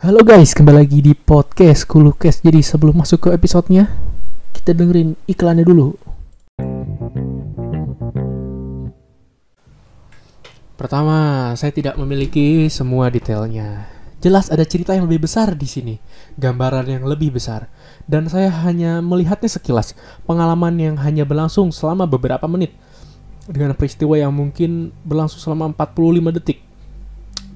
Halo guys, kembali lagi di podcast Kulukes. Jadi sebelum masuk ke episodenya, kita dengerin iklannya dulu. Pertama, saya tidak memiliki semua detailnya. Jelas ada cerita yang lebih besar di sini, gambaran yang lebih besar. Dan saya hanya melihatnya sekilas, pengalaman yang hanya berlangsung selama beberapa menit. Dengan peristiwa yang mungkin berlangsung selama 45 detik.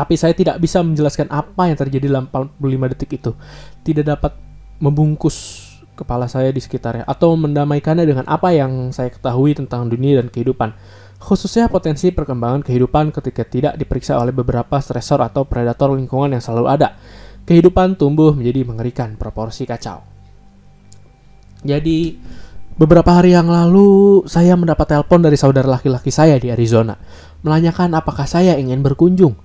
Tapi saya tidak bisa menjelaskan apa yang terjadi dalam 45 detik itu. Tidak dapat membungkus kepala saya di sekitarnya atau mendamaikannya dengan apa yang saya ketahui tentang dunia dan kehidupan. Khususnya potensi perkembangan kehidupan ketika tidak diperiksa oleh beberapa stresor atau predator lingkungan yang selalu ada. Kehidupan tumbuh menjadi mengerikan, proporsi kacau. Jadi, beberapa hari yang lalu saya mendapat telepon dari saudara laki-laki saya di Arizona, menanyakan apakah saya ingin berkunjung.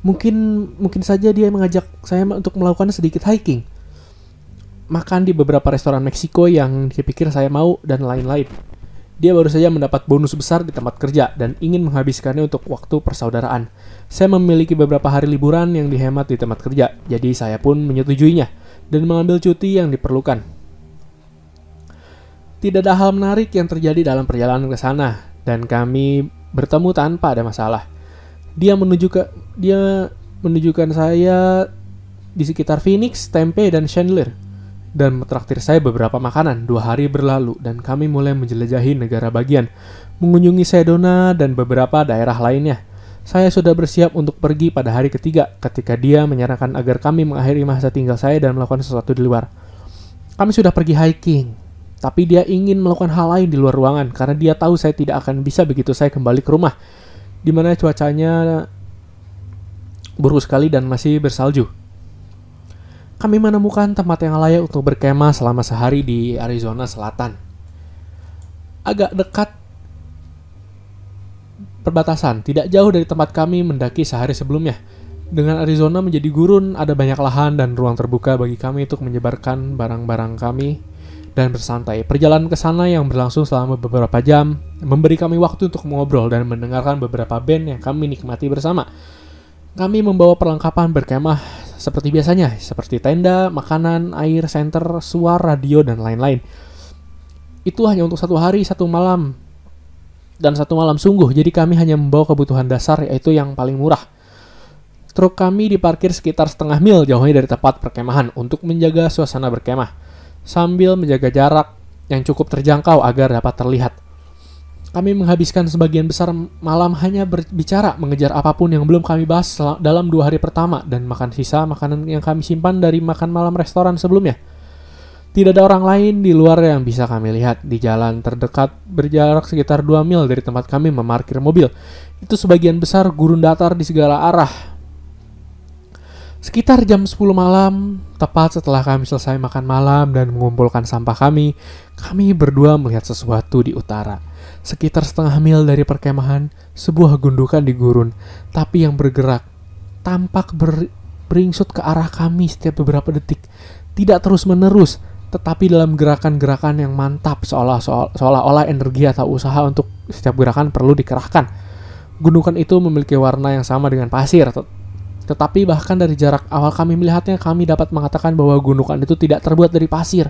Mungkin mungkin saja dia mengajak saya untuk melakukan sedikit hiking. Makan di beberapa restoran Meksiko yang dia pikir saya mau dan lain-lain. Dia baru saja mendapat bonus besar di tempat kerja dan ingin menghabiskannya untuk waktu persaudaraan. Saya memiliki beberapa hari liburan yang dihemat di tempat kerja, jadi saya pun menyetujuinya dan mengambil cuti yang diperlukan. Tidak ada hal menarik yang terjadi dalam perjalanan ke sana, dan kami bertemu tanpa ada masalah. Dia menuju ke dia menunjukkan saya di sekitar Phoenix, Tempe, dan Chandler dan mentraktir saya beberapa makanan. Dua hari berlalu dan kami mulai menjelajahi negara bagian, mengunjungi Sedona dan beberapa daerah lainnya. Saya sudah bersiap untuk pergi pada hari ketiga ketika dia menyarankan agar kami mengakhiri masa tinggal saya dan melakukan sesuatu di luar. Kami sudah pergi hiking, tapi dia ingin melakukan hal lain di luar ruangan karena dia tahu saya tidak akan bisa begitu saya kembali ke rumah, di mana cuacanya buruk sekali dan masih bersalju kami menemukan tempat yang layak untuk berkemah selama sehari di Arizona Selatan. Agak dekat perbatasan, tidak jauh dari tempat kami mendaki sehari sebelumnya. Dengan Arizona menjadi gurun, ada banyak lahan dan ruang terbuka bagi kami untuk menyebarkan barang-barang kami dan bersantai. Perjalanan ke sana yang berlangsung selama beberapa jam memberi kami waktu untuk mengobrol dan mendengarkan beberapa band yang kami nikmati bersama. Kami membawa perlengkapan berkemah seperti biasanya, seperti tenda, makanan, air, senter, suara, radio, dan lain-lain. Itu hanya untuk satu hari, satu malam, dan satu malam sungguh, jadi kami hanya membawa kebutuhan dasar, yaitu yang paling murah. Truk kami diparkir sekitar setengah mil jauhnya dari tempat perkemahan untuk menjaga suasana berkemah, sambil menjaga jarak yang cukup terjangkau agar dapat terlihat. Kami menghabiskan sebagian besar malam hanya berbicara mengejar apa pun yang belum kami bahas dalam dua hari pertama dan makan sisa makanan yang kami simpan dari makan malam restoran sebelumnya. Tidak ada orang lain di luar yang bisa kami lihat di jalan terdekat berjarak sekitar 2 mil dari tempat kami memarkir mobil. Itu sebagian besar gurun datar di segala arah. Sekitar jam 10 malam, tepat setelah kami selesai makan malam dan mengumpulkan sampah kami, kami berdua melihat sesuatu di utara Sekitar setengah mil dari perkemahan, sebuah gundukan di gurun, tapi yang bergerak, tampak ber beringsut ke arah kami setiap beberapa detik. Tidak terus-menerus, tetapi dalam gerakan-gerakan yang mantap seolah-olah energi atau usaha untuk setiap gerakan perlu dikerahkan. Gundukan itu memiliki warna yang sama dengan pasir, tetapi bahkan dari jarak awal kami melihatnya, kami dapat mengatakan bahwa gundukan itu tidak terbuat dari pasir.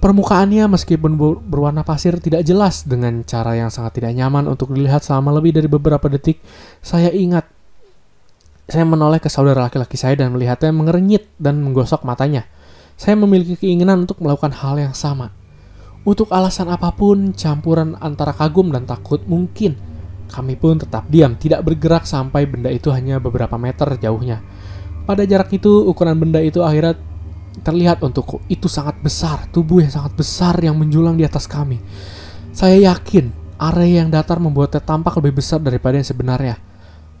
Permukaannya meskipun berwarna pasir tidak jelas dengan cara yang sangat tidak nyaman untuk dilihat selama lebih dari beberapa detik. Saya ingat saya menoleh ke saudara laki-laki saya dan melihatnya mengerenyit dan menggosok matanya. Saya memiliki keinginan untuk melakukan hal yang sama. Untuk alasan apa pun, campuran antara kagum dan takut mungkin. Kami pun tetap diam, tidak bergerak sampai benda itu hanya beberapa meter jauhnya. Pada jarak itu, ukuran benda itu akhirnya terlihat untukku itu sangat besar, tubuh yang sangat besar yang menjulang di atas kami. Saya yakin area yang datar membuatnya tampak lebih besar daripada yang sebenarnya.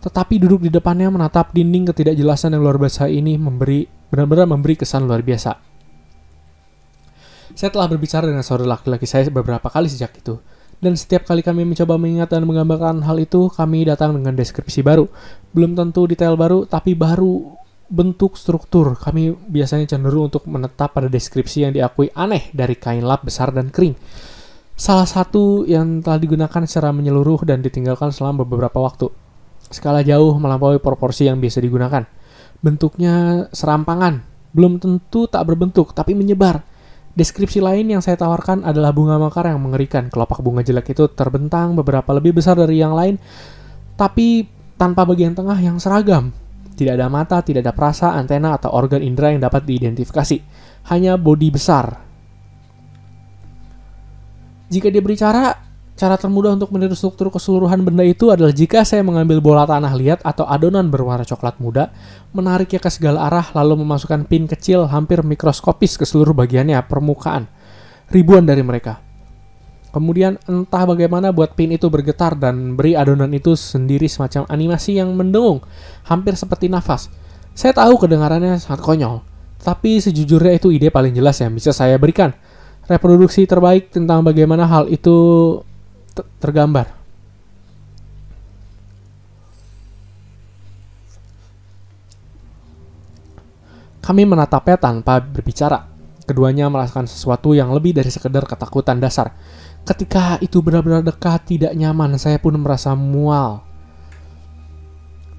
Tetapi duduk di depannya menatap dinding ketidakjelasan yang luar biasa ini memberi benar-benar memberi kesan luar biasa. Saya telah berbicara dengan saudara laki-laki saya beberapa kali sejak itu. Dan setiap kali kami mencoba mengingat dan menggambarkan hal itu, kami datang dengan deskripsi baru. Belum tentu detail baru, tapi baru bentuk struktur, kami biasanya cenderung untuk menetap pada deskripsi yang diakui aneh dari kain lap besar dan kering. Salah satu yang telah digunakan secara menyeluruh dan ditinggalkan selama beberapa waktu. Skala jauh melampaui proporsi yang biasa digunakan. Bentuknya serampangan, belum tentu tak berbentuk, tapi menyebar. Deskripsi lain yang saya tawarkan adalah bunga mekar yang mengerikan. Kelopak bunga jelek itu terbentang beberapa lebih besar dari yang lain, tapi tanpa bagian tengah yang seragam. Tidak ada mata, tidak ada perasa, antena, atau organ indera yang dapat diidentifikasi. Hanya bodi besar. Jika dia berbicara, cara termudah untuk meniru struktur keseluruhan benda itu adalah jika saya mengambil bola tanah liat atau adonan berwarna coklat muda, menariknya ke segala arah, lalu memasukkan pin kecil hampir mikroskopis ke seluruh bagiannya permukaan. Ribuan dari mereka. Kemudian entah bagaimana buat pin itu bergetar dan beri adonan itu sendiri semacam animasi yang mendengung, hampir seperti nafas. Saya tahu kedengarannya sangat konyol, tapi sejujurnya itu ide paling jelas yang bisa saya berikan. Reproduksi terbaik tentang bagaimana hal itu tergambar. Kami menatapnya tanpa berbicara. Keduanya merasakan sesuatu yang lebih dari sekedar ketakutan dasar. Ketika itu benar-benar dekat, tidak nyaman, saya pun merasa mual.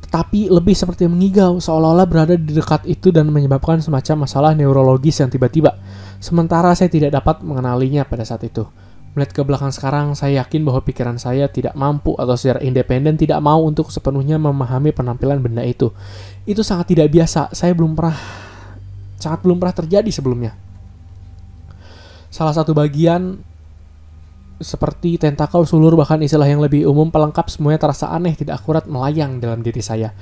Tetapi lebih seperti mengigau, seolah-olah berada di dekat itu dan menyebabkan semacam masalah neurologis yang tiba-tiba. Sementara saya tidak dapat mengenalinya pada saat itu. Melihat ke belakang sekarang, saya yakin bahwa pikiran saya tidak mampu atau secara independen tidak mau untuk sepenuhnya memahami penampilan benda itu. Itu sangat tidak biasa. Saya belum pernah, sangat belum pernah terjadi sebelumnya. Salah satu bagian seperti tentakel, sulur, bahkan istilah yang lebih umum pelengkap semuanya terasa aneh, tidak akurat melayang dalam diri saya.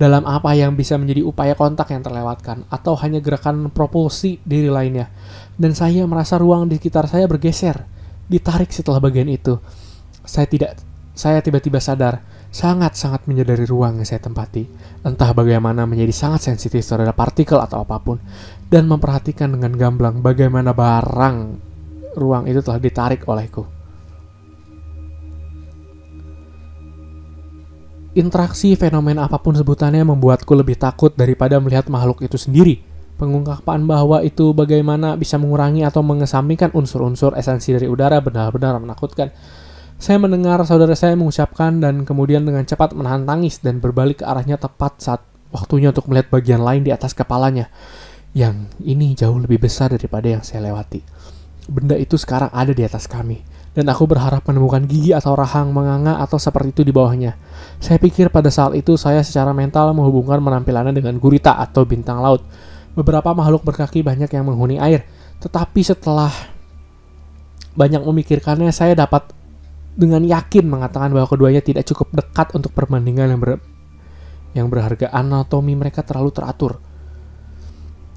Dalam apa yang bisa menjadi upaya kontak yang terlewatkan, atau hanya gerakan propulsi diri lainnya. Dan saya merasa ruang di sekitar saya bergeser, ditarik setelah bagian itu. Saya tidak, saya tiba-tiba sadar, sangat-sangat menyadari ruang yang saya tempati. Entah bagaimana menjadi sangat sensitif terhadap partikel atau apa pun, dan memperhatikan dengan gamblang bagaimana barang ruang itu telah ditarik olehku. Interaksi fenomena apa pun sebutannya membuatku lebih takut daripada melihat makhluk itu sendiri. Pengungkapan bahwa itu bagaimana bisa mengurangi atau mengesampingkan unsur-unsur esensi dari udara benar-benar menakutkan. Saya mendengar saudara saya mengucapkan dan kemudian dengan cepat menahan tangis dan berbalik ke arahnya tepat saat waktunya untuk melihat bagian lain di atas kepalanya. Yang ini jauh lebih besar daripada yang saya lewati. Benda itu sekarang ada di atas kami dan aku berharap menemukan gigi atau rahang menganga atau seperti itu di bawahnya. Saya pikir pada saat itu saya secara mental menghubungkan penampilannya dengan gurita atau bintang laut. Beberapa makhluk berkaki banyak yang menghuni air, tetapi setelah banyak memikirkannya, saya dapat dengan yakin mengatakan bahwa keduanya tidak cukup dekat untuk perbandingan yang ber yang berharga anatomi mereka terlalu teratur.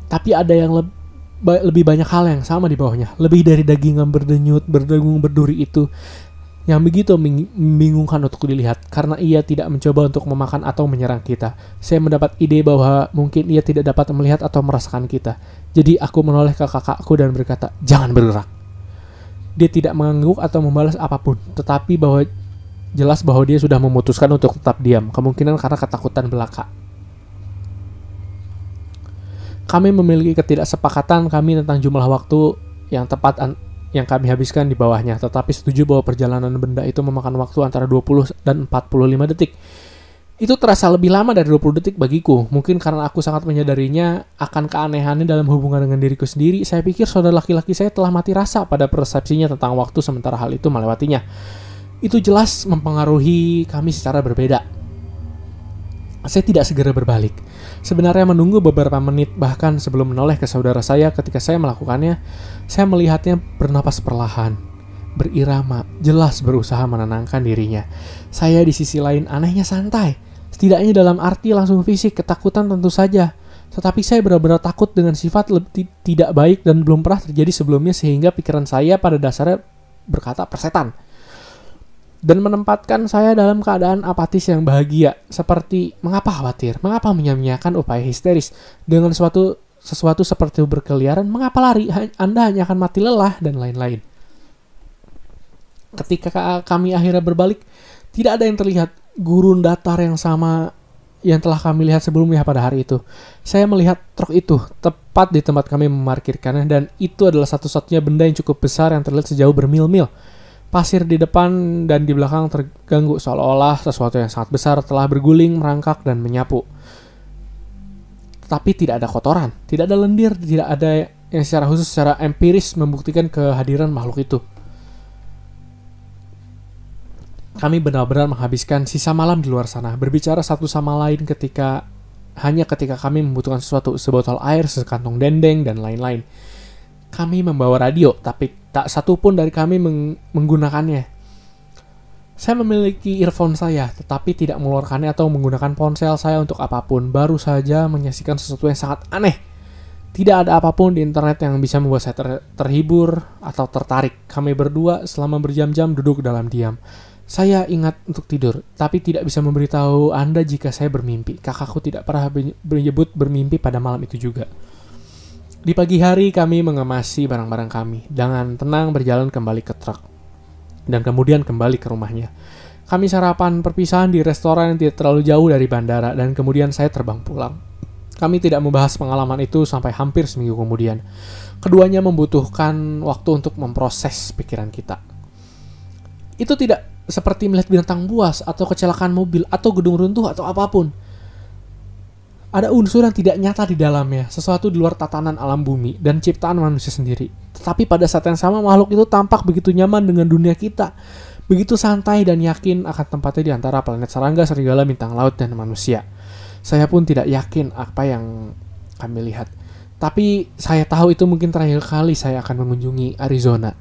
Tapi ada yang lebih lebih banyak hal yang sama di bawahnya. Lebih dari daging yang berdenyut, berdengung, berduri itu yang begitu membingungkan untuk dilihat karena ia tidak mencoba untuk memakan atau menyerang kita. Saya mendapat ide bahwa mungkin ia tidak dapat melihat atau merasakan kita. Jadi aku menoleh ke kakakku dan berkata, "Jangan bergerak." Dia tidak mengangguk atau membalas apa pun, tetapi bahwa jelas bahwa dia sudah memutuskan untuk tetap diam, kemungkinan karena ketakutan belaka kami memiliki ketidaksepakatan kami tentang jumlah waktu yang tepat yang kami habiskan di bawahnya, tetapi setuju bahwa perjalanan benda itu memakan waktu antara 20 dan 45 detik. Itu terasa lebih lama dari 20 detik bagiku. Mungkin karena aku sangat menyadarinya akan keanehannya dalam hubungan dengan diriku sendiri, saya pikir saudara laki-laki saya telah mati rasa pada persepsinya tentang waktu sementara hal itu melewatinya. Itu jelas mempengaruhi kami secara berbeda. Saya tidak segera berbalik Sebenarnya menunggu beberapa menit bahkan sebelum menoleh ke saudara saya ketika saya melakukannya, saya melihatnya bernapas perlahan, berirama, jelas berusaha menenangkan dirinya. Saya di sisi lain anehnya santai, setidaknya dalam arti langsung fisik, ketakutan tentu saja. Tetapi saya benar-benar takut dengan sifat tidak baik dan belum pernah terjadi sebelumnya sehingga pikiran saya pada dasarnya berkata persetan dan menempatkan saya dalam keadaan apatis yang bahagia, seperti mengapa khawatir, mengapa menyia-nyiakan upaya histeris, dengan suatu sesuatu seperti berkeliaran, mengapa lari, Anda hanya akan mati lelah, dan lain-lain. Ketika kami akhirnya berbalik, tidak ada yang terlihat gurun datar yang sama yang telah kami lihat sebelumnya pada hari itu. Saya melihat truk itu tepat di tempat kami memarkirkannya dan itu adalah satu-satunya benda yang cukup besar yang terlihat sejauh bermil-mil. Pasir di depan dan di belakang terganggu seolah-olah sesuatu yang sangat besar telah berguling, merangkak, dan menyapu. tetapi tidak ada kotoran, tidak ada lendir, tidak ada yang secara khusus secara empiris membuktikan kehadiran makhluk itu. Kami benar-benar menghabiskan sisa malam di luar sana, berbicara satu sama lain ketika hanya ketika kami membutuhkan sesuatu, sebotol air, sekantong dendeng, dan lain-lain. Kami membawa radio, tapi tak satu pun dari kami meng menggunakannya. Saya memiliki earphone saya, tetapi tidak mengeluarkannya atau menggunakan ponsel saya untuk apa pun. Baru saja menyaksikan sesuatu yang sangat aneh. Tidak ada apa pun di internet yang bisa membuat saya ter terhibur atau tertarik. Kami berdua selama berjam-jam duduk dalam diam. Saya ingat untuk tidur, tapi tidak bisa memberitahu Anda jika saya bermimpi. Kakakku tidak pernah menyebut bermimpi pada malam itu juga. Di pagi hari kami mengemasi barang-barang kami dengan tenang berjalan kembali ke truk dan kemudian kembali ke rumahnya. Kami sarapan perpisahan di restoran yang tidak terlalu jauh dari bandara dan kemudian saya terbang pulang. Kami tidak membahas pengalaman itu sampai hampir seminggu kemudian. Keduanya membutuhkan waktu untuk memproses pikiran kita. Itu tidak seperti melihat binatang buas atau kecelakaan mobil atau gedung runtuh atau apa pun. Ada unsur yang tidak nyata di dalamnya, sesuatu di luar tatanan alam bumi dan ciptaan manusia sendiri. Tetapi pada saat yang sama makhluk itu tampak begitu nyaman dengan dunia kita. Begitu santai dan yakin akan tempatnya di antara planet serangga, serigala, bintang laut, dan manusia. Saya pun tidak yakin apa yang kami lihat. Tapi saya tahu itu mungkin terakhir kali saya akan mengunjungi Arizona.